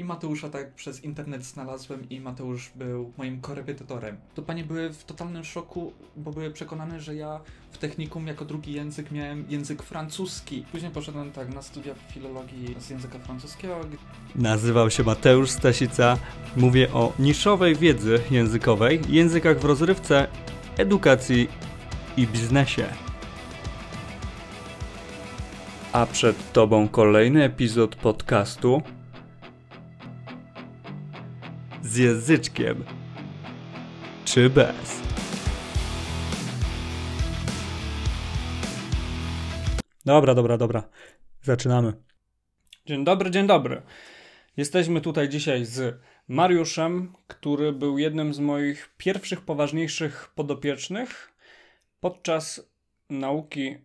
I Mateusza tak przez internet znalazłem i Mateusz był moim korepetytorem. To panie były w totalnym szoku, bo były przekonane, że ja w technikum jako drugi język miałem język francuski. Później poszedłem tak na studia filologii z języka francuskiego. Nazywał się Mateusz Stasica. Mówię o niszowej wiedzy językowej, językach w rozrywce, edukacji i biznesie. A przed Tobą kolejny epizod podcastu z języczkiem czy bez. Dobra, dobra, dobra. Zaczynamy. Dzień dobry, dzień dobry. Jesteśmy tutaj dzisiaj z Mariuszem, który był jednym z moich pierwszych poważniejszych podopiecznych. Podczas nauki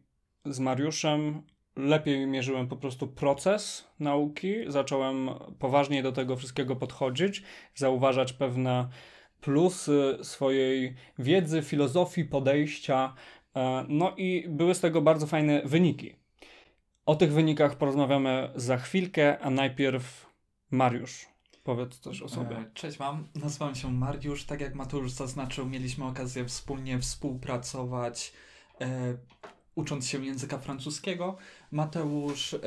z Mariuszem lepiej mierzyłem po prostu proces nauki, zacząłem poważniej do tego wszystkiego podchodzić, zauważać pewne plusy swojej wiedzy, filozofii, podejścia. e, No i były z tego bardzo fajne wyniki. O tych wynikach porozmawiamy za chwilkę, a najpierw Mariusz. Powiedz coś o sobie. E, Cześć, mam. Nazywam się Mariusz. Tak jak Mateusz zaznaczył, mieliśmy okazję wspólnie współpracować, e, ucząc się języka francuskiego. Mateusz e,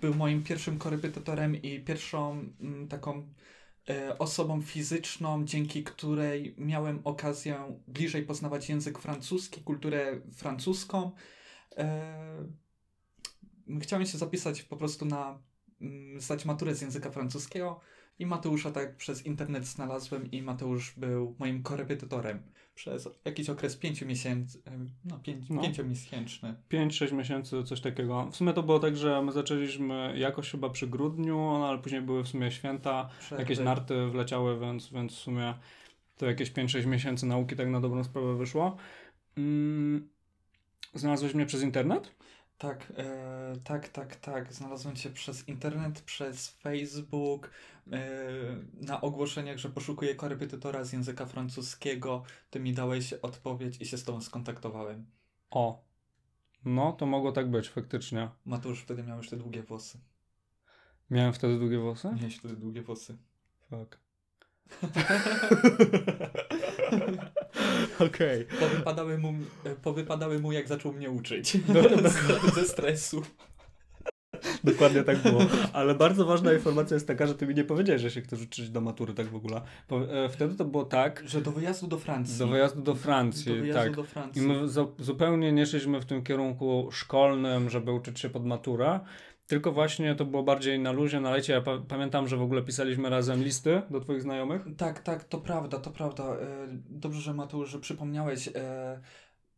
był moim pierwszym korepetytorem i pierwszą mm, taką e, osobą fizyczną, dzięki której miałem okazję bliżej poznawać język francuski, kulturę francuską. E, chciałem się zapisać po prostu na mm, zdać maturę z języka francuskiego. I Mateusza tak przez internet znalazłem i Mateusz był moim korepetytorem przez jakiś okres pięciu miesięcy, no, pięć, No. pięciomiesięczny. 5-6 miesięcy, coś takiego. W sumie to było tak, że my zaczęliśmy jakoś chyba przy grudniu, no, ale później były w sumie święta, Przerwy. jakieś narty wleciały, więc, więc w sumie to jakieś 5-6 miesięcy nauki tak na dobrą sprawę wyszło. Mm, znalazłeś mnie przez internet? Tak, e, tak, tak, tak. Znalazłem cię przez internet, przez Facebook, e, na ogłoszeniach, że poszukuję korepetytora z języka francuskiego. Ty mi dałeś odpowiedź i się z tobą skontaktowałem. O. No, to mogło tak być, faktycznie. Mateusz wtedy miał już te długie włosy. Miałem wtedy długie włosy? Miałeś wtedy długie włosy. Fuck. Okej. Powypadały mu, e, powypadały mu jak zaczął mnie uczyć. No, no. Z- Ze stresu. Dokładnie tak było. Ale bardzo ważna informacja jest taka, że ty mi nie powiedziałeś, że się chcesz uczyć do matury tak w ogóle. E, wtedy to było tak, Że do wyjazdu do Francji. do wyjazdu do Francji, Do wyjazdu tak. do I Francji. my zu- zupełnie nie szliśmy w tym kierunku szkolnym, żeby uczyć się pod maturę, tylko właśnie to było bardziej na luzie, na lecie. Ja pa- pamiętam, że w ogóle pisaliśmy razem listy do twoich znajomych. Tak, tak, to prawda, to prawda. E, Dobrze, że Mateusz, że przypomniałeś. E,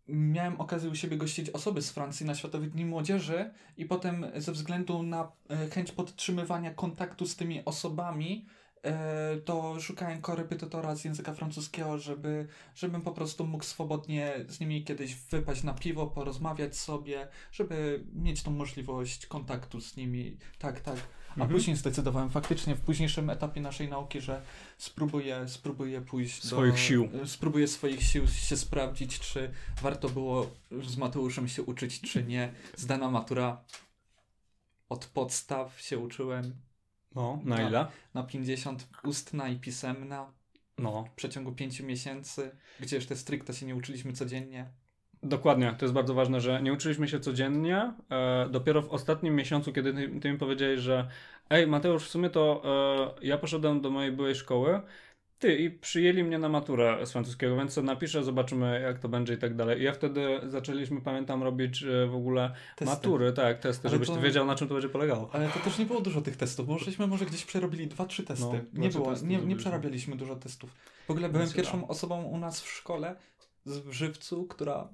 Miałem okazję u siebie gościć osoby z Francji na Światowych Dni Młodzieży i potem ze względu na e, chęć podtrzymywania kontaktu z tymi osobami, to szukałem korepetytora z języka francuskiego, żeby, żebym po prostu mógł swobodnie z nimi kiedyś wypaść na piwo, porozmawiać sobie, żeby mieć tą możliwość kontaktu z nimi. Tak, tak. A Mhm. później zdecydowałem faktycznie w późniejszym etapie naszej nauki, że spróbuję, spróbuję pójść Swoich do, sił. Spróbuję swoich sił się sprawdzić, czy warto było z Mateuszem się uczyć, czy nie. Zdana matura od podstaw się uczyłem No, na No. ile? na 50 ustna i pisemna No, w przeciągu 5 miesięcy, gdzież te stricte się nie uczyliśmy codziennie. Dokładnie, to jest bardzo ważne, że nie uczyliśmy się codziennie. E, dopiero w ostatnim miesiącu, kiedy ty, ty mi powiedziałeś, że ej Mateusz, w sumie to e, ja poszedłem do mojej byłej szkoły, ty i przyjęli mnie na maturę z francuskiego, więc co napiszę, zobaczymy jak to będzie i tak dalej. I ja wtedy zaczęliśmy, pamiętam, robić e, w ogóle Testy. matury, tak, testy, Ale żebyś to- wiedział na czym to będzie polegało. Ale to też nie było dużo tych testów, bo żeśmy może gdzieś przerobili dwa, trzy testy. No, nie było, nie, nie przerabialiśmy dużo testów. W ogóle byłem pierwszą osobą u nas w szkole w Żywcu, która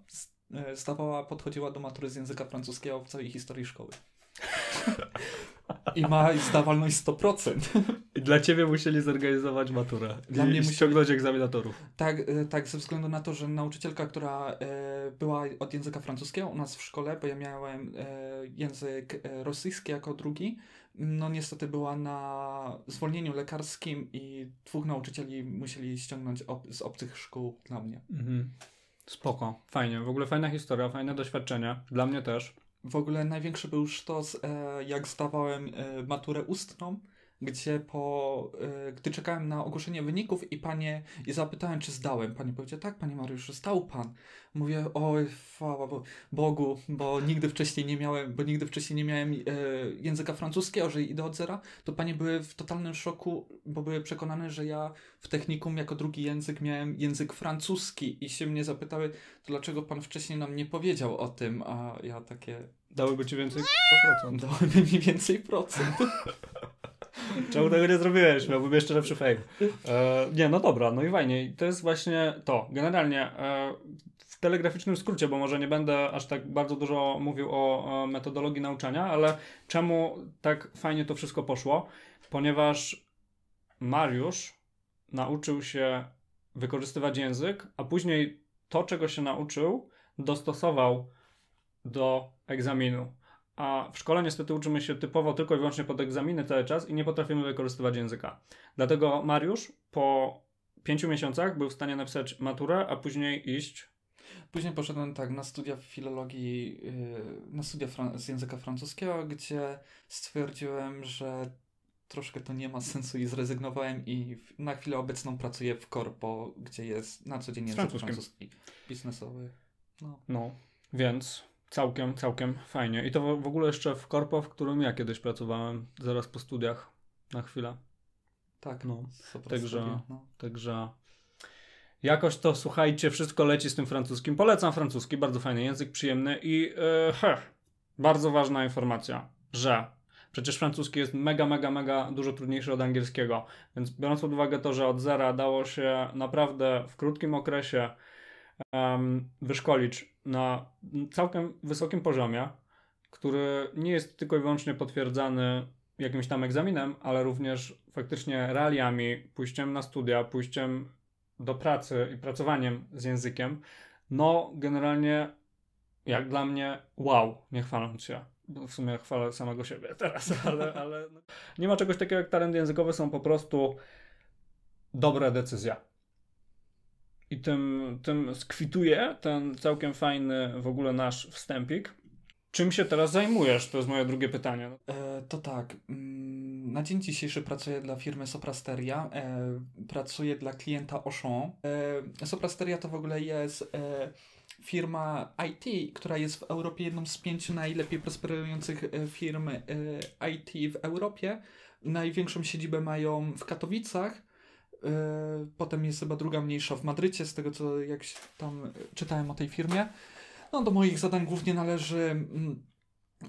e, zdawała, podchodziła do matury z języka francuskiego w całej historii szkoły. I ma zdawalność 100%. I dla ciebie musieli zorganizować maturę. Dla I mnie ściągnąć egzaminatorów. Tak, e, tak, ze względu na to, że nauczycielka, która e, była od języka francuskiego u nas w szkole, bo ja miałem e, język rosyjski jako drugi, no niestety była na zwolnieniu lekarskim i dwóch nauczycieli musieli ściągnąć ob z obcych szkół dla mnie. Mhm. Spoko, fajnie. W ogóle fajna historia, fajne doświadczenie. Dla mnie też. W ogóle największy był sztos, e, jak zdawałem e, maturę ustną, gdzie po, y, gdy czekałem na ogłoszenie wyników i panie, i zapytałem, czy zdałem. Pani powiedziała, tak, panie Mariuszu, zdał pan. Mówię, oj, chwała Bo- Bogu, bo nigdy wcześniej nie miałem, bo nigdy wcześniej nie miałem y, języka francuskiego, że idę od zera, to panie były w totalnym szoku, bo były przekonane, że ja w technikum jako drugi język miałem język francuski i się mnie zapytały, to dlaczego pan wcześniej nam nie powiedział o tym, a ja takie, Dałyby ci więcej 100%. dałby mi więcej procent. Czemu tego nie zrobiłeś? Miałbym jeszcze lepszy fame. E, nie, no dobra, no i fajnie. I to jest właśnie to. Generalnie e, w telegraficznym skrócie, bo może nie będę aż tak bardzo dużo mówił o, o metodologii nauczania, ale czemu tak fajnie to wszystko poszło? Ponieważ Mariusz nauczył się wykorzystywać język, a później to, czego się nauczył, dostosował do egzaminu. A w szkole niestety uczymy się typowo tylko i wyłącznie pod egzaminy cały czas i nie potrafimy wykorzystywać języka. Dlatego Mariusz po pięciu miesiącach był w stanie napisać maturę, a później iść. Później poszedłem tak na studia filologii, yy, na studia fran- z języka francuskiego, gdzie stwierdziłem, że troszkę to nie ma sensu i zrezygnowałem i na chwilę obecną pracuję w korpo, gdzie jest na co dzień język francuski biznesowy. No, No, więc całkiem, całkiem fajnie. I to w- ogóle jeszcze w korpo, w którym ja kiedyś pracowałem, zaraz po studiach, na chwilę. tak. No, także- no. Także jakoś to, słuchajcie, wszystko leci z tym francuskim. Polecam francuski, bardzo fajny język, przyjemny i e, heh, bardzo ważna informacja, że przecież francuski jest mega, mega, mega dużo trudniejszy od angielskiego, więc biorąc pod uwagę to, że od zera dało się naprawdę w krótkim okresie em, wyszkolić na całkiem wysokim poziomie, który nie jest tylko i wyłącznie potwierdzany jakimś tam egzaminem, ale również faktycznie realiami, pójściem na studia, pójściem do pracy i pracowaniem z językiem, no generalnie jak dla mnie wow, nie chwaląc się. W sumie chwalę samego siebie teraz, ale, ale no, nie ma czegoś takiego jak talent językowy, są po prostu dobre decyzje. I tym, tym skwituje ten całkiem fajny w ogóle nasz wstępik. Czym się teraz zajmujesz? To jest moje drugie pytanie. E, to tak. mm, Na dzień dzisiejszy pracuję dla firmy Soprasteria. E, pracuję dla klienta Auchan. E, Soprasteria to w ogóle jest e, firma IT, która jest w Europie jedną z pięciu najlepiej prosperujących e, firm e, IT w Europie. Największą siedzibę mają w Katowicach. E, Potem jest chyba druga mniejsza w Madrycie, z tego co jak tam e, czytałem o tej firmie. No, do moich zadań głównie należy mm,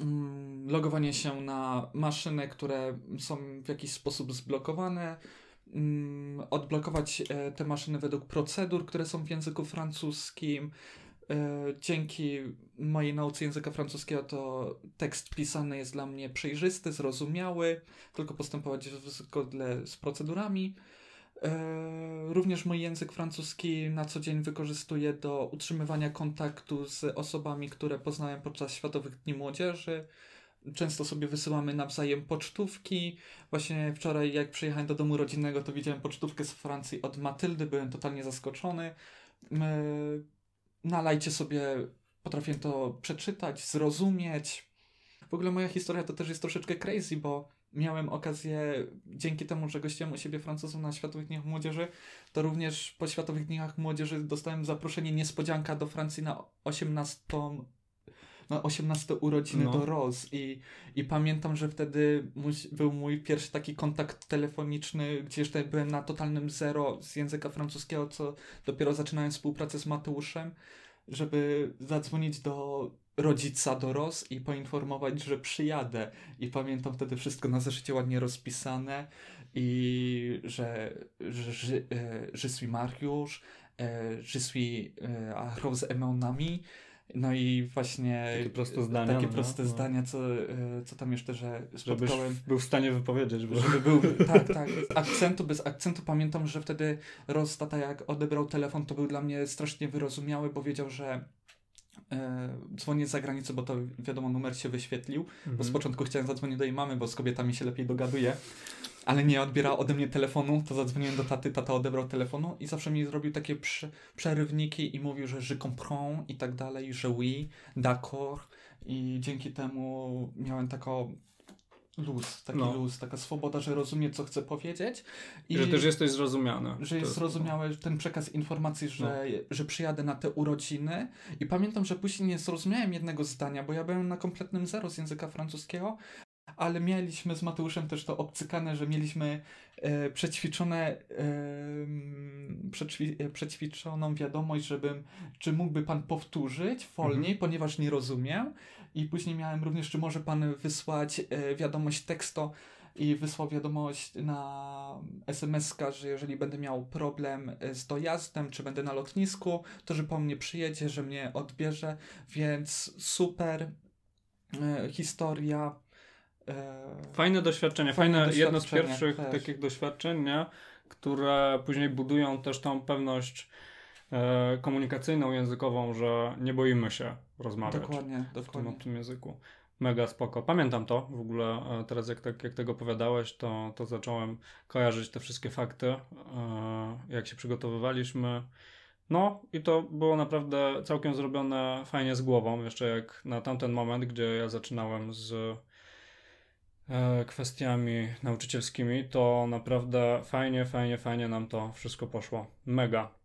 mm, logowanie się na maszyny, które są w jakiś sposób zblokowane, mm, odblokować e, te maszyny według procedur, które są w języku francuskim. E, Dzięki mojej nauce języka francuskiego to tekst pisany jest dla mnie przejrzysty, zrozumiały, tylko postępować w zgodle z procedurami. E, Również mój język francuski na co dzień wykorzystuję do utrzymywania kontaktu z osobami, które poznałem podczas Światowych Dni Młodzieży. Często sobie wysyłamy nawzajem pocztówki. Właśnie wczoraj, jak przyjechałem do domu rodzinnego, to widziałem pocztówkę z Francji od Matyldy, byłem totalnie zaskoczony. E, Na lajcie sobie potrafię to przeczytać, zrozumieć. W ogóle moja historia to też jest troszeczkę crazy, bo miałem okazję, dzięki temu, że gościłem u siebie Francuzów na Światowych Dniach Młodzieży, to również po Światowych Dniach Młodzieży dostałem zaproszenie niespodzianka do Francji na 18, na 18 urodziny No. do Rose i, i pamiętam, że wtedy muś, był mój pierwszy taki kontakt telefoniczny, gdzie jeszcze byłem na totalnym zero z języka francuskiego, co dopiero zaczynałem współpracę z Mateuszem, żeby zadzwonić do rodzica do Ros i poinformować, że przyjadę. I pamiętam wtedy wszystko na zeszycie ładnie rozpisane i że że, że, suis Mariusz, e, je suis e, Rose aimant mon ami. No i właśnie Takie proste zdania, takie no, proste no. zdania, co, e, co tam jeszcze, że Żebyś spotkałem. był w stanie wypowiedzieć. Bo... Żeby był, tak, tak, z akcentu, bez akcentu. Pamiętam, że wtedy Ross tata jak odebrał telefon, to był dla mnie strasznie wyrozumiały, bo wiedział, że dzwonię z zagranicy, bo to wiadomo, numer się wyświetlił. Bo z Mhm. początku chciałem zadzwonić do jej mamy, bo z kobietami się lepiej dogaduję, ale nie odbierała ode mnie telefonu, to zadzwoniłem do taty, tata odebrał telefonu i zawsze mi zrobił takie prze, przerywniki i mówił, że je comprends i tak dalej, że oui, d'accord i dzięki temu miałem taką luz, taki No. luz, taka swoboda, że rozumie, co chce powiedzieć. I że też jesteś zrozumiany. że jest jest- zrozumiały ten przekaz informacji, że, No. że przyjadę na te urodziny. I pamiętam, że później nie zrozumiałem jednego zdania, bo ja byłem na kompletnym zero z języka francuskiego, ale mieliśmy z Mateuszem też to obcykane, że mieliśmy e, przećwiczone, e, przećwi, e, przećwiczoną wiadomość, żebym, czy mógłby pan powtórzyć wolniej, ponieważ nie rozumiem. I później miałem również, czy może pan wysłać e, wiadomość teksto i wysłał wiadomość na SMS-ka, że jeżeli będę miał problem e, z dojazdem, czy będę na lotnisku, to że po mnie przyjedzie, że mnie odbierze, więc super e, historia. E, Fajne doświadczenie, Fajne fajne, jedno z pierwszych też. takich doświadczeń, nie? które później budują też tą pewność e, komunikacyjną, językową, że nie boimy się rozmawiać dokładnie, w tym obcym języku. Mega spoko. Pamiętam to w ogóle. e, Teraz jak, tak, jak tego opowiadałeś, to, to zacząłem kojarzyć te wszystkie fakty, e, jak się przygotowywaliśmy. No i to było naprawdę całkiem zrobione fajnie z głową, jeszcze jak na tamten moment, gdzie ja zaczynałem z e, kwestiami nauczycielskimi, to naprawdę fajnie, fajnie, fajnie nam to wszystko poszło. Mega.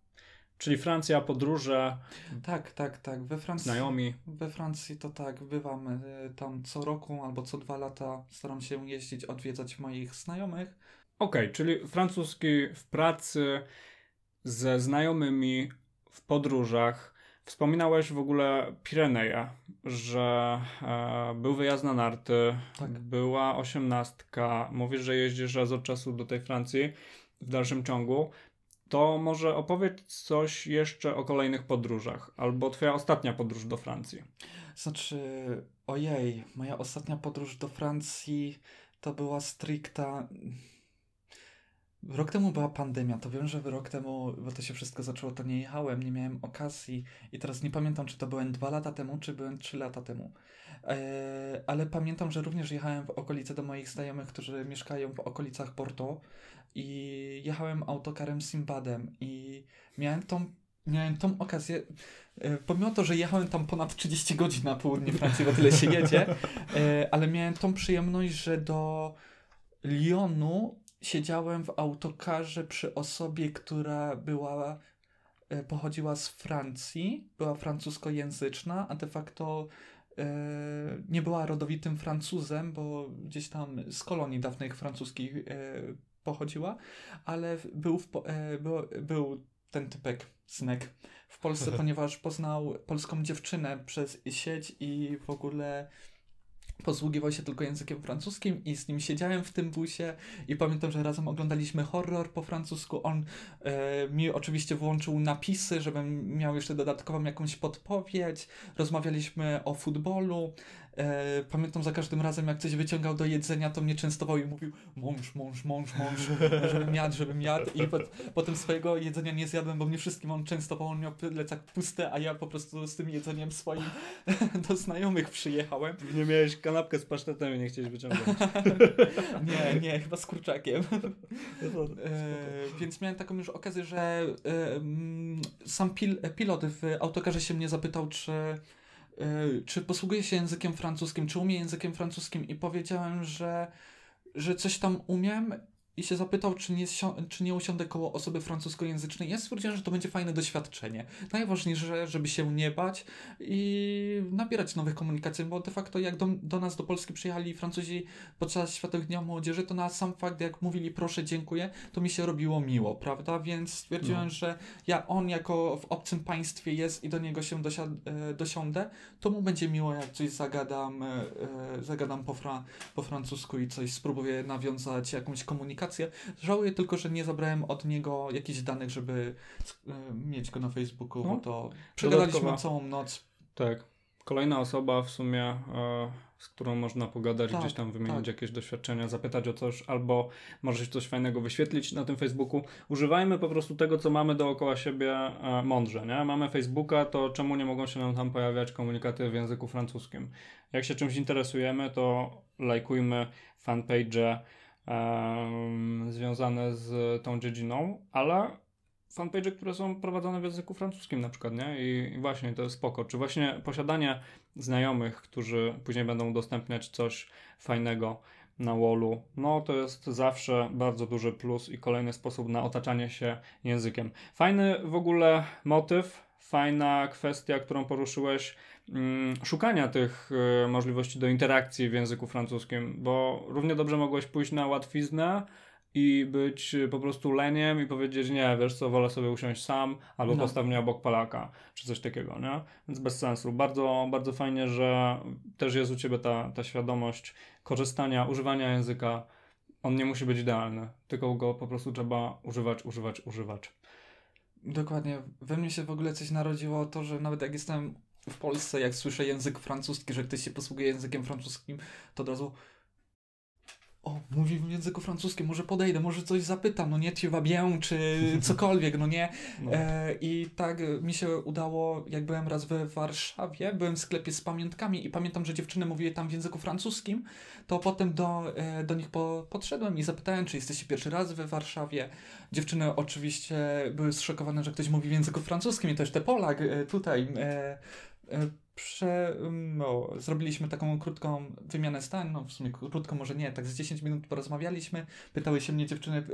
Czyli Francja, podróże, Tak, tak, tak. We Francji, znajomi. we Francji to tak, bywam e, tam co roku albo co dwa lata. Staram się jeździć, odwiedzać moich znajomych. Okej, czyli francuski w pracy, ze znajomymi, w podróżach. Wspominałeś w ogóle Pireneje, że e, był wyjazd na narty, Tak. była osiemnastka. Mówisz, że jeździsz raz od czasu do tej Francji w dalszym ciągu. To może opowiedz coś jeszcze o kolejnych podróżach, albo twoja ostatnia podróż do Francji. Znaczy, ojej, moja ostatnia podróż do Francji to była stricta. Rok temu była pandemia, to wiem, że rok temu, bo to się wszystko zaczęło, to nie jechałem, nie miałem okazji i teraz nie pamiętam, czy to byłem dwa lata temu, czy byłem trzy lata temu. E, ale pamiętam, że również jechałem w okolice do moich znajomych, którzy mieszkają w okolicach Porto i jechałem autokarem Simbadem i miałem tą, miałem tą okazję, e, pomimo to, że jechałem tam ponad 30 godzin na południe Francji, bo tyle się jedzie, e, ale miałem tą przyjemność, że do Lyonu siedziałem w autokarze przy osobie, która była, e, pochodziła z Francji, była francuskojęzyczna, a de facto nie była rodowitym Francuzem, bo gdzieś tam z kolonii dawnych francuskich pochodziła, ale był, w, e, był, był ten typek, synek w Polsce, ponieważ poznał polską dziewczynę przez sieć i w ogóle posługiwał się tylko językiem francuskim i z nim siedziałem w tym busie i pamiętam, że razem oglądaliśmy horror po francusku. On e, mi oczywiście włączył napisy, żebym miał jeszcze dodatkową jakąś podpowiedź. Rozmawialiśmy o futbolu. E, pamiętam za każdym razem, jak coś wyciągał do jedzenia, to mnie częstował i mówił mąż, mąż, mąż, mąż, żebym jadł, żebym jadł. I pot, potem swojego jedzenia nie zjadłem, bo mnie wszystkim on częstował, on miał plecak pusty, a ja po prostu z tym jedzeniem swoim do znajomych przyjechałem. Nie miałeś kanapkę z pasztetem i nie chciałeś wyciągać. Nie, nie, chyba z kurczakiem. E, więc miałem taką już okazję, że e, sam pil, pilot w autokarze się mnie zapytał, czy, czy posługuje się językiem francuskim, czy umie językiem francuskim? I powiedziałem, że, że coś tam umiem i się zapytał, czy nie, czy nie usiądę koło osoby francuskojęzycznej. Ja stwierdziłem, że to będzie fajne doświadczenie. Najważniejsze, żeby się nie bać i nabierać nowych komunikacji, bo de facto jak do, do nas, do Polski przyjechali Francuzi podczas Światowych Dnia Młodzieży, to na sam fakt, jak mówili proszę, dziękuję, to mi się robiło miło, prawda? Więc stwierdziłem, No. że ja, on jako w obcym państwie jest i do niego się e, dosiądę, to mu będzie miło, jak coś zagadam, e, e, zagadam po, fra- po francusku i coś spróbuję nawiązać, jakąś komunikację. Żałuję tylko, że nie zabrałem od niego jakichś danych, żeby e, mieć go na Facebooku, No. bo to przegadaliśmy Dodatkowa. całą noc. Tak. Kolejna osoba w sumie, e, z którą można pogadać, Tak, gdzieś tam wymienić tak. jakieś doświadczenia, zapytać o coś, albo może coś fajnego wyświetlić na tym Facebooku. Używajmy po prostu tego, co mamy dookoła siebie e, mądrze, nie? Mamy Facebooka, to czemu nie mogą się nam tam pojawiać komunikaty w języku francuskim? Jak się czymś interesujemy, to lajkujmy fanpage em, związane z tą dziedziną, ale fanpage, które są prowadzone w języku francuskim na przykład, nie? I, właśnie to jest spoko. Czy właśnie posiadanie znajomych, którzy później będą udostępniać coś fajnego na wallu, no to jest zawsze bardzo duży plus i kolejny sposób na otaczanie się językiem. Fajny w ogóle motyw, fajna kwestia, którą poruszyłeś, szukania tych y, możliwości do interakcji w języku francuskim, bo równie dobrze mogłeś pójść na łatwiznę i być po prostu leniem i powiedzieć, nie, wiesz co, wolę sobie usiąść sam, albo No. postaw mnie obok Polaka, czy coś takiego, nie? Więc bez sensu. Bardzo, bardzo fajnie, że też jest u Ciebie ta, ta świadomość korzystania, używania języka. On nie musi być idealny, tylko go po prostu trzeba używać, używać, używać. Dokładnie. We mnie się w ogóle coś narodziło to, że nawet jak jestem w Polsce, jak słyszę język francuski, że ktoś się posługuje językiem francuskim, to od razu o, mówi w języku francuskim, może podejdę, może coś zapytam, no nie, va bien, czy cokolwiek, no nie. No. E, I tak e, mi się udało, jak byłem raz we Warszawie, byłem w sklepie z pamiątkami i pamiętam, że dziewczyny mówiły tam w języku francuskim, to potem do, e, do nich po, podszedłem i zapytałem, czy jesteście pierwszy raz we Warszawie. Dziewczyny oczywiście były zszokowane, że ktoś mówi w języku francuskim i też te Polak e, tutaj. E, Prze, no, zrobiliśmy taką krótką wymianę zdań, no w sumie krótką może nie, tak z 10 minut porozmawialiśmy, pytały się mnie dziewczyny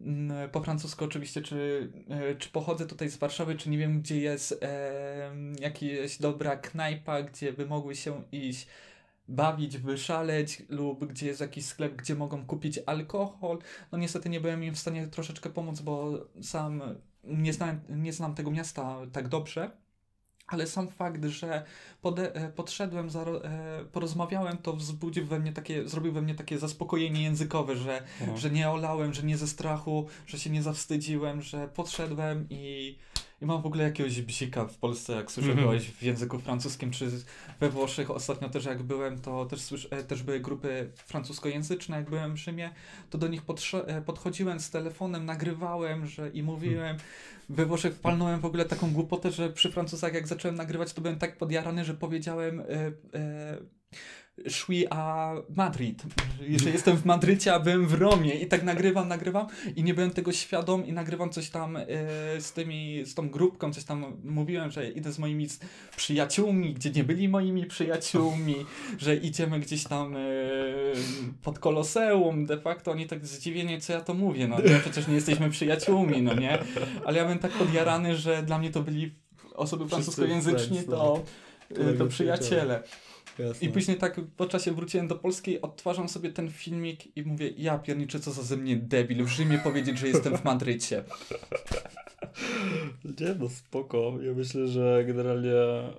e, po francusku oczywiście, czy, e, czy pochodzę tutaj z Warszawy, czy nie wiem, gdzie jest e, jakaś dobra knajpa, gdzie by mogły się iść bawić, wyszaleć, lub gdzie jest jakiś sklep, gdzie mogą kupić alkohol. No niestety nie byłem im w stanie troszeczkę pomóc, bo sam nie, znałem, nie znam tego miasta tak dobrze. Ale sam fakt, że pode, e, podszedłem, zaro, e, porozmawiałem, to wzbudził we mnie takie, zrobił we mnie takie zaspokojenie językowe, że No. że nie olałem, że nie ze strachu, że się nie zawstydziłem, że podszedłem i, i mam w ogóle jakiegoś bzika w Polsce, jak słyszę Mhm. w języku francuskim, czy we Włoszech. Ostatnio też jak byłem, to też, e, też były grupy francuskojęzyczne, jak byłem w Rzymie, to do nich e, podchodziłem z telefonem, nagrywałem że, i mówiłem. We Włoszech palnąłem w ogóle taką głupotę, że przy Francuzach jak zacząłem nagrywać, to byłem tak podjarany, że powiedziałem... E, e, szli a Madryt, że jestem w Madrycie, a byłem w Romie. I tak nagrywam, nagrywam i nie byłem tego świadom i nagrywam coś tam e, z tymi, z tą grupką, coś tam mówiłem, że idę z moimi przyjaciółmi, gdzie nie byli moimi przyjaciółmi, że idziemy gdzieś tam e, pod Koloseum, de facto. Oni tak zdziwieni, co ja to mówię, no nie, przecież nie jesteśmy przyjaciółmi, no nie, ale ja byłem tak podjarany, że dla mnie to byli osoby Wszyscy francuskojęzyczni, friends, to, Koledzy, to przyjaciele. Jasne. I później tak po czasie wróciłem do Polski, odtwarzam sobie ten filmik i mówię, ja pierniczę, co za ze mnie debil, w Rzymie powiedzieć, że jestem w Madrycie. Nie, no spoko. Ja myślę, że generalnie e,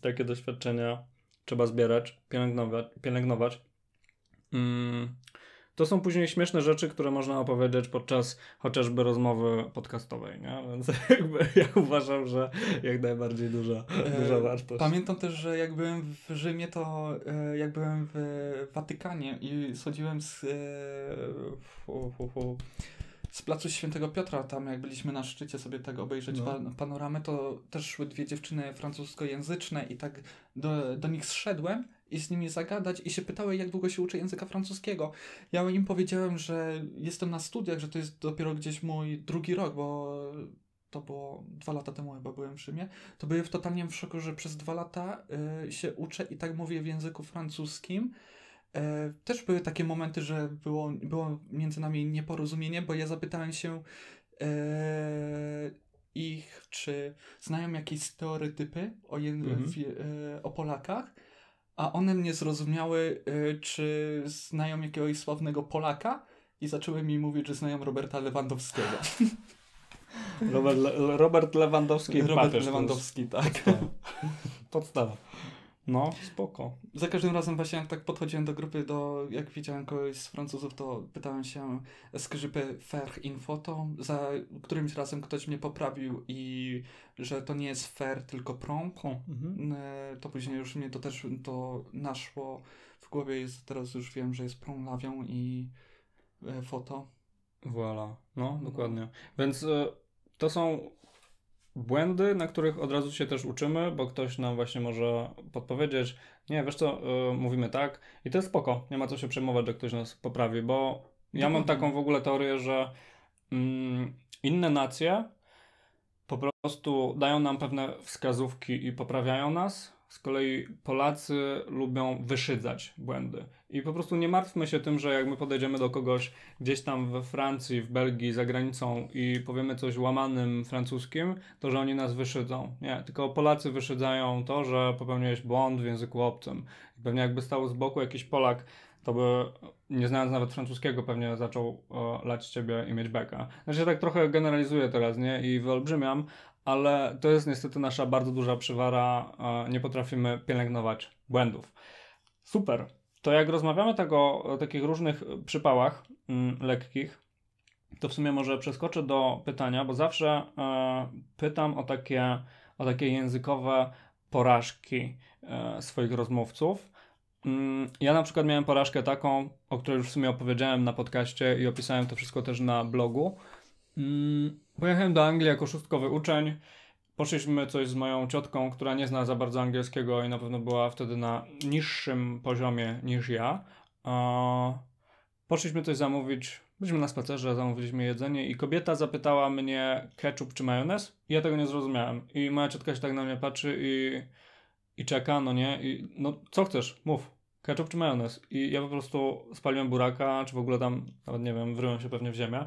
takie doświadczenia trzeba zbierać, pielęgnować. pielęgnować. Mm, to są później śmieszne rzeczy, które można opowiedzieć podczas chociażby rozmowy podcastowej, nie? Więc jakby ja uważam, że jak najbardziej duża, E, duża wartość. Pamiętam też, że jak byłem w Rzymie, to e, jak byłem w Watykanie i schodziłem z, e, fu, fu, fu, z placu Świętego Piotra, tam jak byliśmy na szczycie sobie tego obejrzeć No. pan, panoramę, to też szły dwie dziewczyny francuskojęzyczne i tak do, do nich zszedłem i z nimi zagadać i się pytały, jak długo się uczy języka francuskiego. Ja im powiedziałem, że jestem na studiach, że to jest dopiero gdzieś mój drugi rok, bo to było dwa lata temu chyba byłem w Rzymie, to były w totalnie w szoku, że przez dwa lata y, się uczę i tak mówię w języku francuskim. E, też były takie momenty, że było, było między nami nieporozumienie, bo ja zapytałem się e, ich, czy znają jakieś stereotypy o, Mhm. w, e, o Polakach, a one mnie zrozumiały, e, czy znają jakiegoś sławnego Polaka i zaczęły mi mówić, że znają Roberta Lewandowskiego. Robert, Le- Robert Lewandowski. Robert papież, Lewandowski, tak. Podstawa. Podstawa. No, spoko. Za każdym razem właśnie jak tak podchodziłem do grupy, do, jak widziałem kogoś z Francuzów, to pytałem się, peux faire une photo? Za którymś razem ktoś mnie poprawił i że to nie jest faire, tylko prompt. Mhm. To później już mnie to też to naszło w głowie, jest, teraz już wiem, że jest prom lawią i e, foto. Voilà. No, dokładnie. Więc y, to są błędy, na których od razu się też uczymy, bo ktoś nam właśnie może podpowiedzieć, nie, wiesz co, y, mówimy tak i to jest spoko, nie ma co się przejmować, że ktoś nas poprawi, bo ja mam taką w ogóle teorię, że mm, inne nacje po prostu dają nam pewne wskazówki i poprawiają nas, Z kolei Polacy lubią wyszydzać błędy. I po prostu nie martwmy się tym, że jak my podejdziemy do kogoś gdzieś tam we Francji, w Belgii, za granicą i powiemy coś łamanym francuskim, to że oni nas wyszydzą. Nie, tylko Polacy wyszydzają to, że popełniłeś błąd w języku obcym. Pewnie jakby stał z boku jakiś Polak, to by nie znając nawet francuskiego pewnie zaczął o, lać ciebie i mieć beka. Znaczy tak trochę generalizuję teraz, nie? I wyolbrzymiam, ale to jest niestety nasza bardzo duża przywara. Nie potrafimy pielęgnować błędów. Super. To jak rozmawiamy tak o, takich różnych przypałach mm, lekkich, to w sumie może przeskoczę do pytania, bo zawsze e, pytam o takie, o takie językowe porażki e, swoich rozmówców. Mm, ja na przykład miałem porażkę taką, o której już w sumie opowiedziałem na podcaście i opisałem to wszystko też na blogu. Pojechałem do Anglii jako szóstkowy uczeń. Poszliśmy coś z moją ciotką, która nie zna za bardzo angielskiego i na pewno była wtedy na niższym poziomie niż ja. Poszliśmy coś zamówić. Byliśmy na spacerze, zamówiliśmy jedzenie i kobieta zapytała mnie ketchup czy majonez. Ja tego nie zrozumiałem. I moja ciotka się tak na mnie patrzy i, i czeka, no nie? I no co chcesz? Mów. Ketchup czy majonez? I ja po prostu spaliłem buraka, czy w ogóle tam, nawet nie wiem, wryłem się pewnie w ziemię.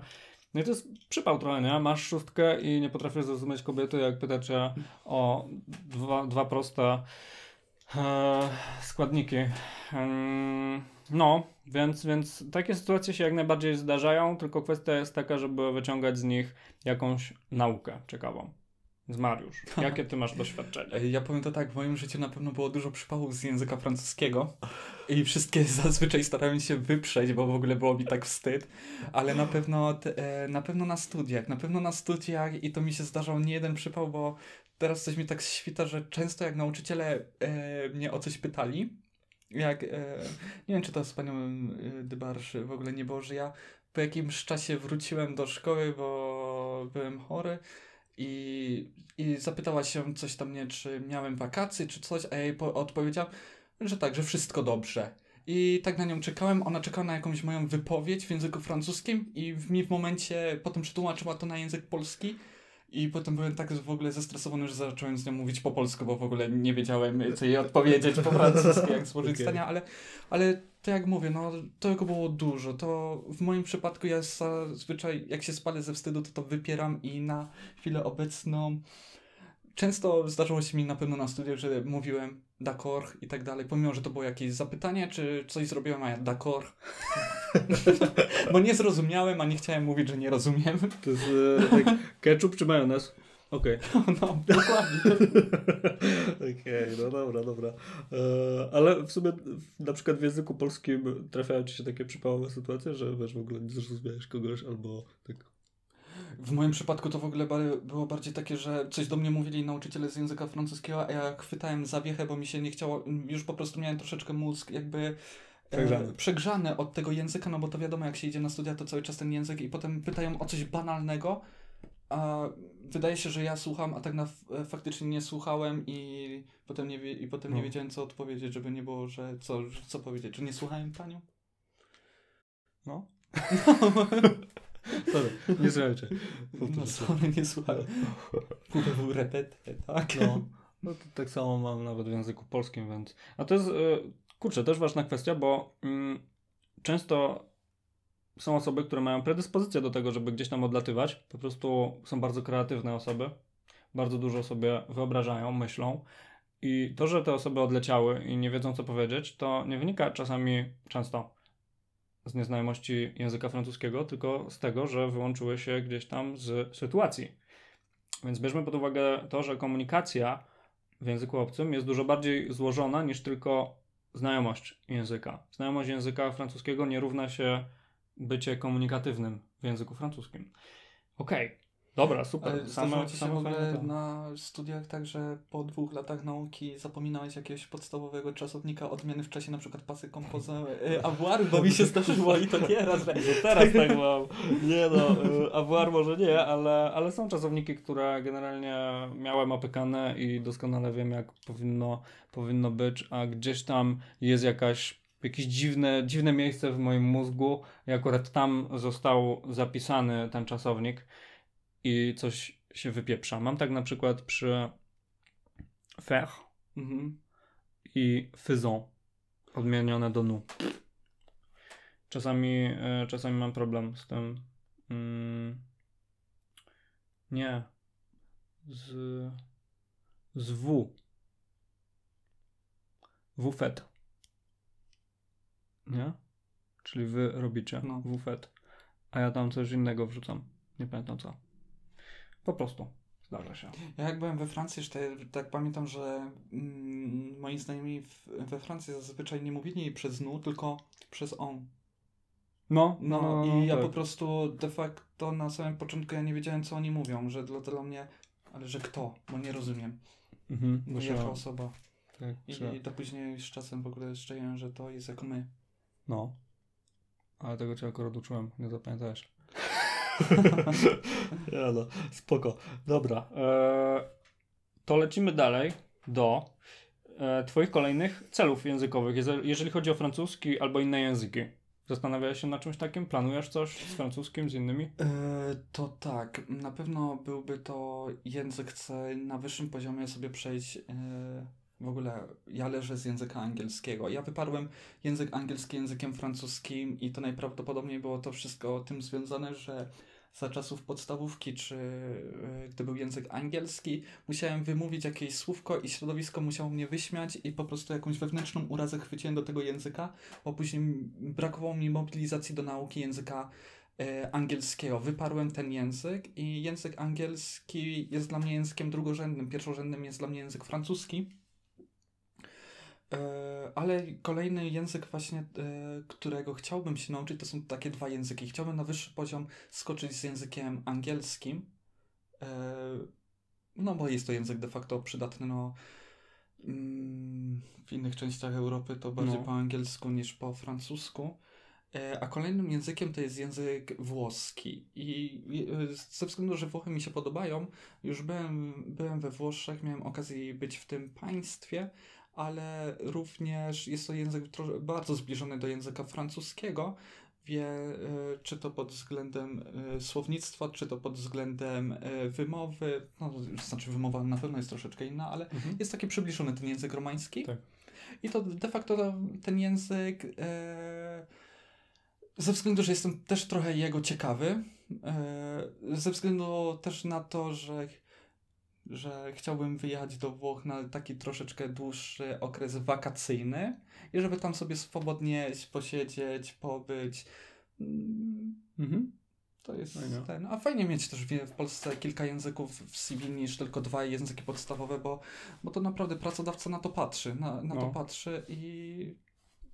No i to jest przypał trochę, nie? Masz szóstkę i nie potrafisz zrozumieć kobiety, jak pyta cię o dwa, dwa proste e, składniki. no, więc, więc takie sytuacje się jak najbardziej zdarzają, tylko kwestia jest taka, żeby wyciągać z nich jakąś naukę ciekawą z Mariusz. Jakie ty masz doświadczenie? Ja powiem to tak, w moim życiu na pewno było dużo przypałów z języka francuskiego i wszystkie zazwyczaj starałem się wyprzeć, bo w ogóle było mi tak wstyd, ale na pewno, e, na pewno na studiach, na pewno na studiach i to mi się zdarzał nie jeden przypał, bo teraz coś mi tak świta, że często jak nauczyciele e, mnie o coś pytali, jak, e, nie wiem czy to z panią Dybarsz w ogóle nie było, że ja po jakimś czasie wróciłem do szkoły, bo byłem chory i, i zapytała się coś tam mnie, czy miałem wakacje, czy coś, a ja jej odpowiedziałam, że tak, że wszystko dobrze. I tak na nią czekałem, ona czekała na jakąś moją wypowiedź w języku francuskim i mi w momencie potem przetłumaczyła to na język polski i potem byłem tak w ogóle zestresowany, że zacząłem z nią mówić po polsku, bo w ogóle nie wiedziałem, co jej odpowiedzieć po francusku, jak złożyć okay. zdania, ale, ale to jak mówię, no tego było dużo. To w moim przypadku ja zazwyczaj, jak się spalę ze wstydu, to to wypieram i na chwilę obecną często zdarzyło się mi na pewno na studiach, że mówiłem d'accord i tak dalej, pomimo, że to było jakieś zapytanie, czy coś zrobiłem, a ja d'accord. Bo nie zrozumiałem, a nie chciałem mówić, że nie rozumiem. To jest e, tak, ketchup czy majonez? Okej. Okay. No, dokładnie. Okej, okay, no dobra, dobra. E, ale w sumie na przykład w języku polskim trafiają ci się takie przypałowe sytuacje, że wiesz, w ogóle nie zrozumiałeś kogoś albo tak w moim przypadku to w ogóle było bardziej takie, że coś do mnie mówili nauczyciele z języka francuskiego, a ja chwytałem zawiechę, bo mi się nie chciało, już po prostu miałem troszeczkę mózg jakby przegrzany. E, przegrzany od tego języka, no bo to wiadomo, jak się idzie na studia, to cały czas ten język i potem pytają o coś banalnego, a wydaje się, że ja słucham, a tak na faktycznie nie słuchałem i potem nie, i potem no. nie wiedziałem, co odpowiedzieć, żeby nie było, że co, co powiedzieć, że nie słuchałem panią? No. Sorry, nie słuchajcie. No sorry, nie repetę, tak? No. no to tak samo mam nawet w języku polskim, więc... A to jest, e, kurczę, też ważna kwestia, bo mm, często są osoby, które mają predyspozycję do tego, żeby gdzieś tam odlatywać. Po prostu są bardzo kreatywne osoby. Bardzo dużo sobie wyobrażają, myślą. I to, że te osoby odleciały i nie wiedzą, co powiedzieć, to nie wynika czasami, często z nieznajomości języka francuskiego, tylko z tego, że wyłączyły się gdzieś tam z sytuacji. Więc bierzmy pod uwagę to, że komunikacja w języku obcym jest dużo bardziej złożona niż tylko znajomość języka. Znajomość języka francuskiego nie równa się bycie komunikatywnym w języku francuskim. Okej, okay. Dobra, super. Ale same, ci się w ogóle na studiach tak, że po dwóch latach nauki zapominałeś jakiegoś podstawowego czasownika odmiany w czasie na przykład pasy kompoza y, avoir, bo mi się zdarzyło i to nieraz. Że teraz tak mam. Nie no, y, avoir może nie, ale, ale są czasowniki, które generalnie miałem opykane i doskonale wiem jak powinno, powinno być, a gdzieś tam jest jakaś jakieś dziwne, dziwne miejsce w moim mózgu i akurat tam został zapisany ten czasownik i coś się wypieprza. Mam tak na przykład przy faire, mhm. i faisant odmienione do nu. Czasami, e, czasami mam problem z tym. Mm, nie. Z, z W. WFET. Nie? Czyli wy robicie No. WFET. A ja tam coś innego wrzucam. Nie pamiętam co. Po prostu. Zdarza się. Ja jak byłem we Francji, te, tak pamiętam, że mm, moi znajomi we Francji zazwyczaj nie mówili przez nu, tylko przez on. No, No, i ja tak. po prostu de facto na samym początku ja nie wiedziałem, co oni mówią, że dla, dla mnie, ale że kto, bo nie rozumiem, Mhm, bo jaka osoba. tak, I, trzeba- I to później z czasem w ogóle szczeję, że to jest jak my. No. Ale tego cię akurat uczyłem, nie zapamiętałeś. ja no, spoko. Dobra. E, to lecimy dalej do e, twoich kolejnych celów językowych, jeże- jeżeli chodzi o francuski albo inne języki. Zastanawiałeś się nad czymś takim? Planujesz coś z francuskim, z innymi? E, to tak, na pewno byłby to język C na wyższym poziomie sobie przejść. E, w ogóle ja leżę z języka angielskiego. Ja wyparłem język angielski językiem francuskim i to najprawdopodobniej było to wszystko tym związane, że za czasów podstawówki, czy e, gdy był język angielski, musiałem wymówić jakieś słówko i środowisko musiało mnie wyśmiać i po prostu jakąś wewnętrzną urazę chwyciłem do tego języka, bo później brakowało mi mobilizacji do nauki języka e, angielskiego. Wyparłem ten język i język angielski jest dla mnie językiem drugorzędnym. Pierwszorzędnym jest dla mnie język francuski. E, Ale kolejny język właśnie, e, którego chciałbym się nauczyć, to są takie dwa języki. Chciałbym na wyższy poziom skoczyć z językiem angielskim. E, No bo jest to język de facto przydatny no, mm, w innych częściach Europy to bardziej No. po angielsku niż po francusku. A kolejnym językiem to jest język włoski. I ze względu, że Włochy mi się podobają, już byłem, byłem we Włoszech, miałem okazję być w tym państwie, ale również jest to język bardzo zbliżony do języka francuskiego. Wie, e, czy to pod względem e, słownictwa, czy to pod względem e, wymowy. No, znaczy, wymowa na pewno jest troszeczkę inna, ale jest taki przybliżony ten język romański. Tak. I to de facto to, ten język, e, ze względu, że jestem też trochę jego ciekawy, e, ze względu też na to, że, że chciałbym wyjechać do Włoch na taki troszeczkę dłuższy okres wakacyjny i żeby tam sobie swobodnie posiedzieć, pobyć. Mm, Mhm. To jest Fajnie. ten. A fajnie mieć też w, Polsce kilka języków w CV niż tylko dwa języki podstawowe, bo, bo to naprawdę pracodawca na to patrzy. Na, na to No. patrzy i,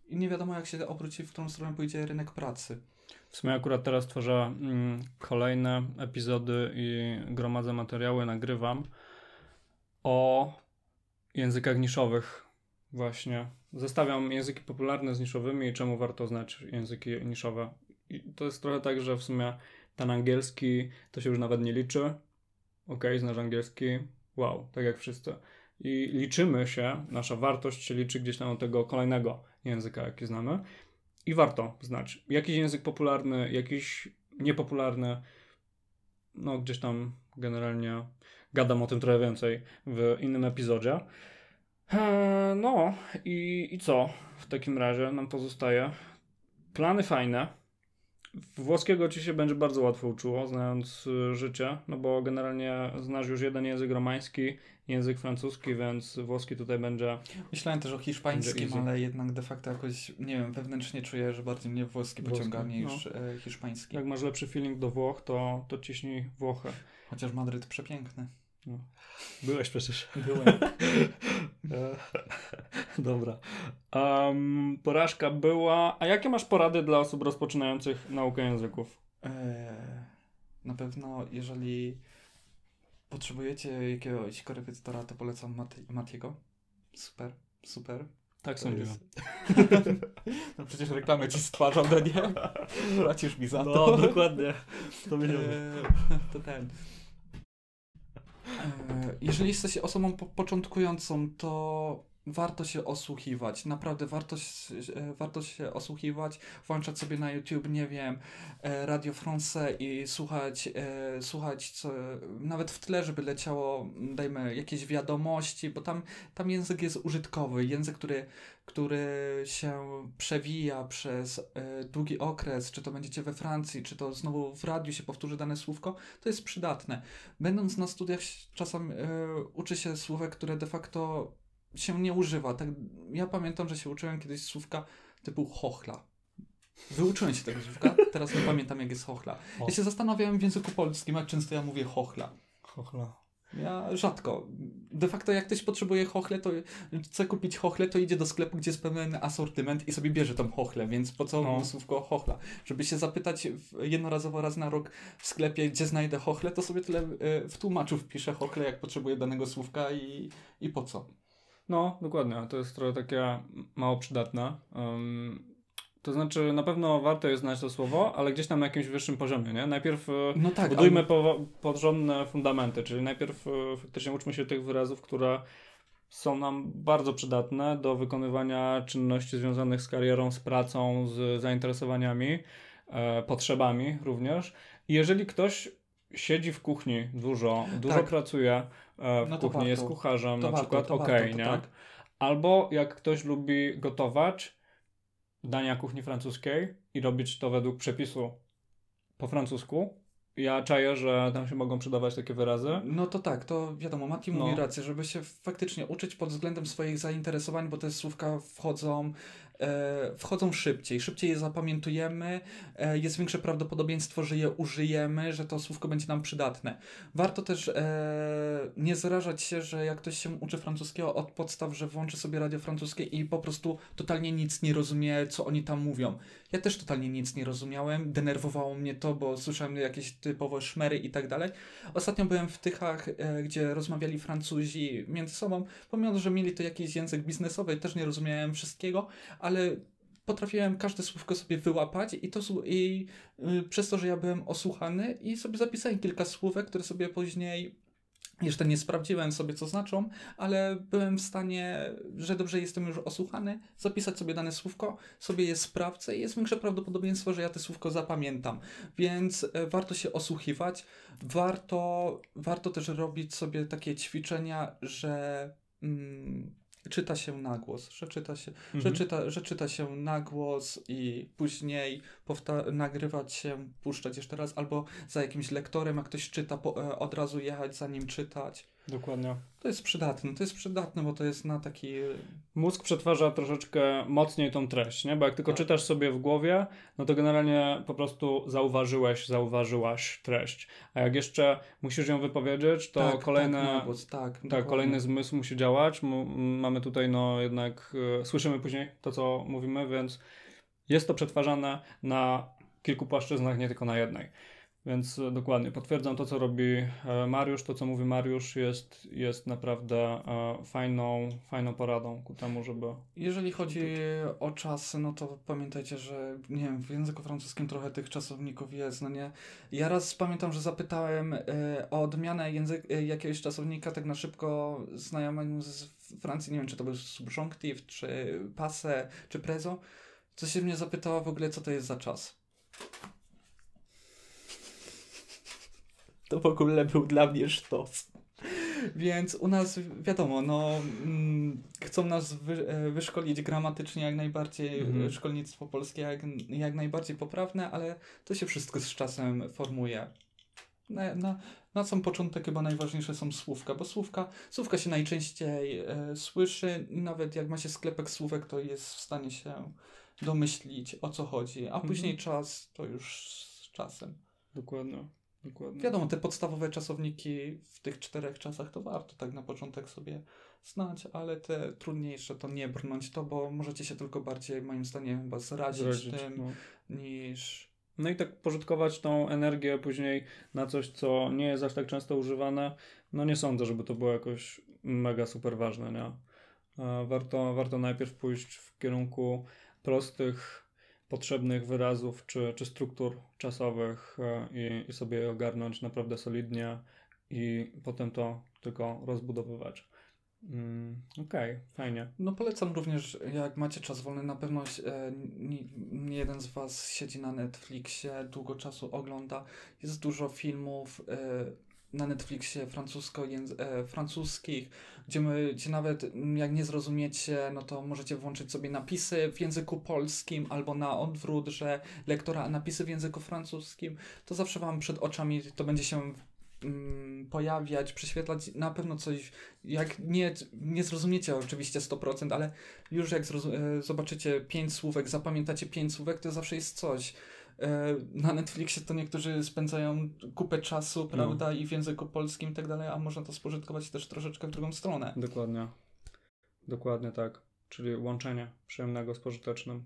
i nie wiadomo, jak się obróci, w którą stronę pójdzie rynek pracy. W sumie akurat teraz tworzę mm, kolejne epizody i gromadzę materiały, nagrywam o językach niszowych właśnie. Zestawiam języki popularne z niszowymi i czemu warto znać języki niszowe. I to jest trochę tak, że w sumie ten angielski to się już nawet nie liczy. Okej, znasz angielski, wow, tak jak wszyscy. I liczymy się, nasza wartość się liczy gdzieś tam od tego kolejnego języka, jaki znamy. I warto znać jakiś język popularny, jakiś niepopularny. No, gdzieś tam generalnie gadam o tym trochę więcej w innym epizodzie. Eee, No i, i co w takim razie nam pozostaje? Plany fajne. Włoskiego ci się będzie bardzo łatwo uczyło, znając y, życie, no bo generalnie znasz już jeden język romański, język francuski, więc włoski tutaj będzie Myślałem też o hiszpańskim, ale jednak de facto jakoś, nie wiem, wewnętrznie czuję, że bardziej mnie włoski Włoski, pociąga no. niż e, hiszpański. Jak masz lepszy feeling do Włoch, to, to ciśnij Włochy. Chociaż Madryt przepiękny. Byłeś przecież. Byłem. Dobra. Um, porażka była. A jakie masz porady dla osób rozpoczynających naukę języków? E, na pewno, jeżeli potrzebujecie jakiegoś korepetytora, to polecam Mat- Matiego. Super, super. Tak sądziłem. jest- no przecież reklamę ci stwarzam, no nie? Płacisz mi za to. No, dokładnie. To E, to ten. E, Jeżeli jesteś osobą po początkującą, to warto się osłuchiwać, naprawdę warto, e, warto się osłuchiwać, włączać sobie na YouTube, nie wiem, e, Radio France i słuchać, e, słuchać co, nawet w tle, żeby leciało, dajmy, jakieś wiadomości, bo tam, tam język jest użytkowy, język, który, który się przewija przez długi okres, czy to będziecie we Francji, czy to znowu w radiu się powtórzy dane słówko, to jest przydatne. Będąc na studiach czasem uczy się słówek, które de facto się nie używa. Tak, ja pamiętam, że się uczyłem kiedyś słówka typu chochla. Wyuczyłem się tego słówka, teraz nie pamiętam jak jest chochla. Ja się zastanawiałem w języku polskim, jak często ja mówię chochla. Chochla. Ja rzadko. De facto jak ktoś potrzebuje chochle, to chce kupić chochle, to idzie do sklepu, gdzie jest pewien asortyment i sobie bierze tą chochlę, więc po co no. słówko chochla? Żeby się zapytać jednorazowo raz na rok w sklepie, gdzie znajdę chochle, to sobie tyle e, w tłumaczu wpiszę chochle, jak potrzebuję danego słówka i, i po co. No, dokładnie. To jest trochę takie mało przydatne. Um, to znaczy, na pewno warto jest znać to słowo, ale gdzieś tam na jakimś wyższym poziomie, nie? Najpierw e, no tak, budujmy ale... po, porządne fundamenty, czyli najpierw e, faktycznie uczmy się tych wyrazów, które są nam bardzo przydatne do wykonywania czynności związanych z karierą, z pracą, z zainteresowaniami, e, potrzebami również. I jeżeli ktoś siedzi w kuchni dużo, dużo tak. pracuje w no kuchni, jest kucharzem to na warto, przykład, okej, okay, nie? Tak. Albo jak ktoś lubi gotować dania kuchni francuskiej i robić to według przepisu po francusku, ja czaję, że tam się mogą przydawać takie wyrazy. No to tak, to wiadomo, Mati no. mówi rację, żeby się faktycznie uczyć pod względem swoich zainteresowań, bo te słówka wchodzą e, wchodzą szybciej, szybciej je zapamiętujemy, e, jest większe prawdopodobieństwo, że je użyjemy, że to słówko będzie nam przydatne. Warto też e, nie zrażać się, że jak ktoś się uczy francuskiego od podstaw, że włączy sobie radio francuskie i po prostu totalnie nic nie rozumie, co oni tam mówią. Ja też totalnie nic nie rozumiałem, denerwowało mnie to, bo słyszałem jakieś typowo szmery i tak dalej. Ostatnio byłem w Tychach, e, gdzie rozmawiali Francuzi między sobą, pomimo, że mieli to jakiś język biznesowy, też nie rozumiałem wszystkiego, ale potrafiłem każde słówko sobie wyłapać i to i y, przez to, że ja byłem osłuchany i sobie zapisałem kilka słówek, które sobie później jeszcze nie sprawdziłem sobie, co znaczą, ale byłem w stanie, że dobrze jestem już osłuchany, zapisać sobie dane słówko, sobie je sprawdzę i jest większe prawdopodobieństwo, że ja te słówko zapamiętam. Więc e, warto się osłuchiwać, warto, warto też robić sobie takie ćwiczenia, że. Mm, czyta się na głos, że czyta się, mhm. że czyta, że czyta się na głos i później powta- nagrywać się, puszczać jeszcze raz, albo za jakimś lektorem, jak ktoś czyta, po, e, od razu jechać za nim czytać. Dokładnie. To jest przydatne, to jest przydatne, bo to jest na taki... Mózg przetwarza troszeczkę mocniej tą treść, nie? Bo jak tylko tak. czytasz sobie w głowie, no to generalnie po prostu zauważyłeś, zauważyłaś treść. A jak jeszcze musisz ją wypowiedzieć, to tak, kolejne... Tak, tak, tak kolejny zmysł musi działać. mamy tutaj no jednak... Y, słyszymy później to, co mówimy, więc jest to przetwarzane na kilku płaszczyznach, nie tylko na jednej. Więc e, dokładnie potwierdzam to, co robi e, Mariusz. To, co mówi Mariusz, jest, jest naprawdę e, fajną, fajną poradą ku temu, żeby. Jeżeli chodzi o czasy, no to pamiętajcie, że nie wiem, w języku francuskim trochę tych czasowników jest, no nie. Ja raz pamiętam, że zapytałem o odmianę język, jakiegoś czasownika tak na szybko znajomemu z Francji, nie wiem, czy to był subjunctive, czy passe, czy prezo. Co się mnie zapytała w ogóle, co to jest za czas. To w ogóle był dla mnie sztos. Więc u nas, wiadomo, no, mm, chcą nas wy, e, wyszkolić gramatycznie jak najbardziej, mhm. szkolnictwo polskie jak, jak najbardziej poprawne, ale to się wszystko z czasem formuje. Na, na, na sam początek chyba najważniejsze są słówka, bo słówka, słówka się najczęściej e, słyszy, nawet jak ma się sklepek słówek, to jest w stanie się domyślić o co chodzi, a mhm. później czas to już z czasem. Dokładnie. Dokładnie. Wiadomo, te podstawowe czasowniki w tych czterech czasach to warto tak na początek sobie znać, ale te trudniejsze to nie brnąć to, bo możecie się tylko bardziej, moim zdaniem, chyba zrazić, zrazić tym no. niż. No i tak pożytkować tą energię później na coś, co nie jest aż tak często używane. No nie sądzę, żeby to było jakoś mega super ważne, nie? Warto, warto najpierw pójść w kierunku prostych potrzebnych wyrazów czy, czy struktur czasowych e, i, i sobie ogarnąć naprawdę solidnie i potem to tylko rozbudowywać. Mm, Okej, okay, fajnie. No polecam również, jak macie czas wolny, na pewno e, nie, nie, jeden z Was siedzi na Netflixie, długo czasu ogląda. Jest dużo filmów e, na Netflixie francusko e, francuskich, gdzie, my, gdzie nawet mm, jak nie zrozumiecie, no to możecie włączyć sobie napisy w języku polskim albo na odwrót, że lektora napisy w języku francuskim. To zawsze Wam przed oczami to będzie się mm, pojawiać, prześwietlać na pewno coś, jak nie, nie zrozumiecie oczywiście 100%, ale już jak e, zobaczycie pięć słówek, zapamiętacie pięć słówek, to zawsze jest coś. E, na Netflixie to niektórzy spędzają kupę czasu, no. prawda, no. i w języku polskim i tak dalej, a można to spożytkować też troszeczkę w drugą stronę. Dokładnie. Dokładnie tak. Czyli łączenie przyjemnego z pożytecznym.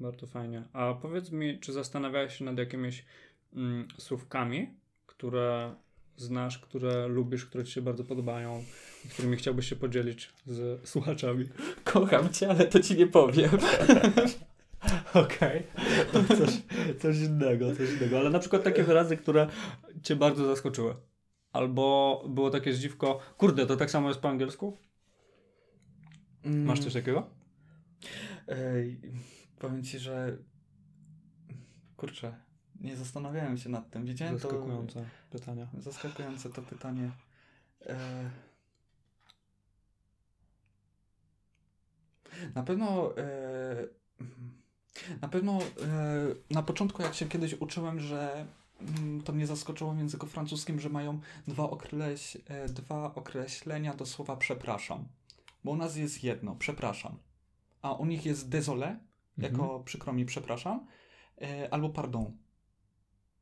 Bardzo fajnie. A powiedz mi, czy zastanawiałeś się nad jakimiś mm, słówkami, które znasz, które lubisz, które ci się bardzo podobają którymi chciałbyś się podzielić z słuchaczami? Kocham cię, ale to ci nie powiem. Okej, okay. coś, coś innego, coś innego. Ale na przykład takie wyrazy, które cię bardzo zaskoczyły. Albo było takie zdziwko, kurde, to tak samo jest po angielsku? Masz coś takiego? Ej, powiem ci, że kurczę, nie zastanawiałem się nad tym. Widziałem Zaskakujące to... pytanie. Zaskakujące to pytanie. E... Na pewno e... na pewno e... na początku jak się kiedyś uczyłem, że mm, to mnie zaskoczyło w języku francuskim, że mają dwa, okreś... E, dwa określenia do słowa przepraszam. Bo u nas jest jedno, przepraszam. A u nich jest désolé, jako mhm. przykro mi przepraszam, e, albo pardon.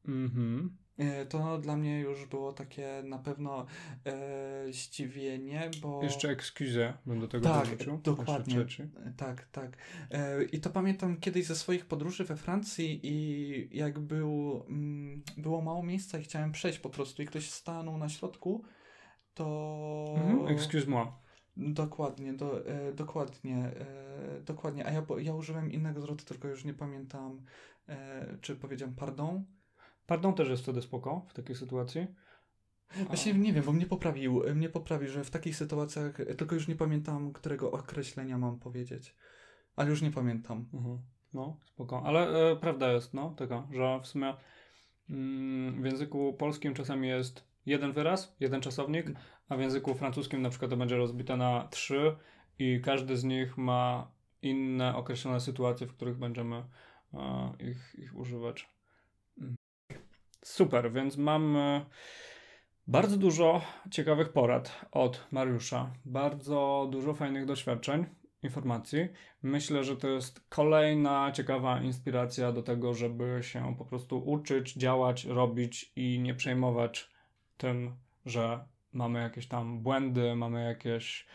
Mhm. E, to dla mnie już było takie na pewno e, zdziwienie, bo... Jeszcze excuse bym do tego tak, dorzucił. dokładnie. Tak, tak. E, I to pamiętam kiedyś ze swoich podróży we Francji i jak był, mm, było mało miejsca i chciałem przejść po prostu i ktoś stanął na środku, to... Mhm, excuse moi. Dokładnie, do, e, dokładnie, e, dokładnie. A ja, ja użyłem innego zwrotu, tylko już nie pamiętam, e, czy powiedziałem pardon, Pardon też jest wtedy spoko w takiej sytuacji. Właśnie nie wiem, bo mnie poprawił, mnie poprawił, że w takich sytuacjach, tylko już nie pamiętam, którego określenia mam powiedzieć. Ale już nie pamiętam. Mhm. No, spoko. Ale e, prawda jest, no, taka, że w sumie mm, w języku polskim czasami jest jeden wyraz, jeden czasownik, a w języku francuskim na przykład to będzie rozbite na trzy i każdy z nich ma inne określone sytuacje, w których będziemy e, ich, ich używać. Super, więc mam bardzo dużo ciekawych porad od Mariusza, bardzo dużo fajnych doświadczeń, informacji. Myślę, że to jest kolejna ciekawa inspiracja do tego, żeby się po prostu uczyć, działać, robić i nie przejmować tym, że mamy jakieś tam błędy, mamy jakieś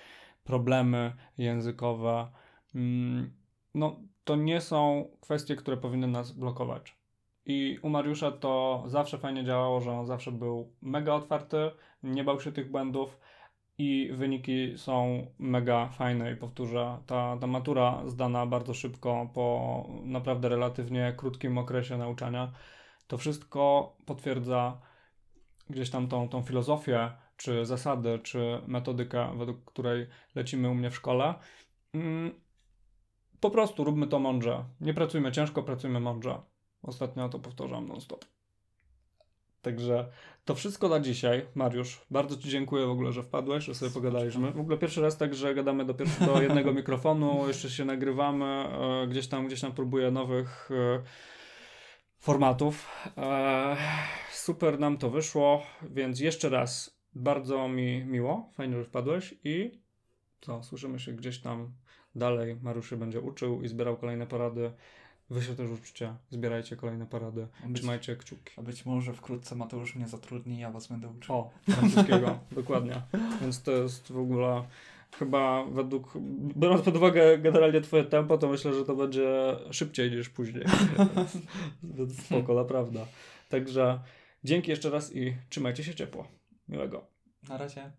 problemy językowe. Mm, no, to nie są kwestie, które powinny nas blokować. I u Mariusza to zawsze fajnie działało, że on zawsze był mega otwarty, nie bał się tych błędów i wyniki są mega fajne. I powtórzę, ta, ta matura zdana bardzo szybko, po naprawdę relatywnie krótkim okresie nauczania, to wszystko potwierdza gdzieś tam tą, tą filozofię, czy zasady, czy metodykę, według której lecimy u mnie w szkole. Mm, po prostu róbmy to mądrze. Nie pracujmy ciężko, pracujmy mądrze. Ostatnio to powtarzam non-stop. Także to wszystko na dzisiaj. Mariusz, bardzo Ci dziękuję w ogóle, że wpadłeś, że sobie pogadaliśmy. W ogóle pierwszy raz tak, że gadamy do, pierwszy, do jednego mikrofonu, jeszcze się nagrywamy, e, gdzieś tam, gdzieś tam próbuję nowych e, formatów. E, super nam to wyszło, więc jeszcze raz bardzo mi miło, fajnie, że wpadłeś i co, słyszymy się gdzieś tam dalej. Mariusz się będzie uczył i zbierał kolejne porady. Wy się też uczcie, zbierajcie kolejne porady, być, trzymajcie kciuki. A być może wkrótce Mateusz mnie zatrudni, ja was będę uczył. O, francuskiego, dokładnie. Więc to jest w ogóle chyba według, biorąc pod uwagę generalnie twoje tempo, to myślę, że to będzie szybciej niż później. Więc spoko, naprawdę. Także dzięki jeszcze raz i trzymajcie się ciepło. Miłego. Na razie.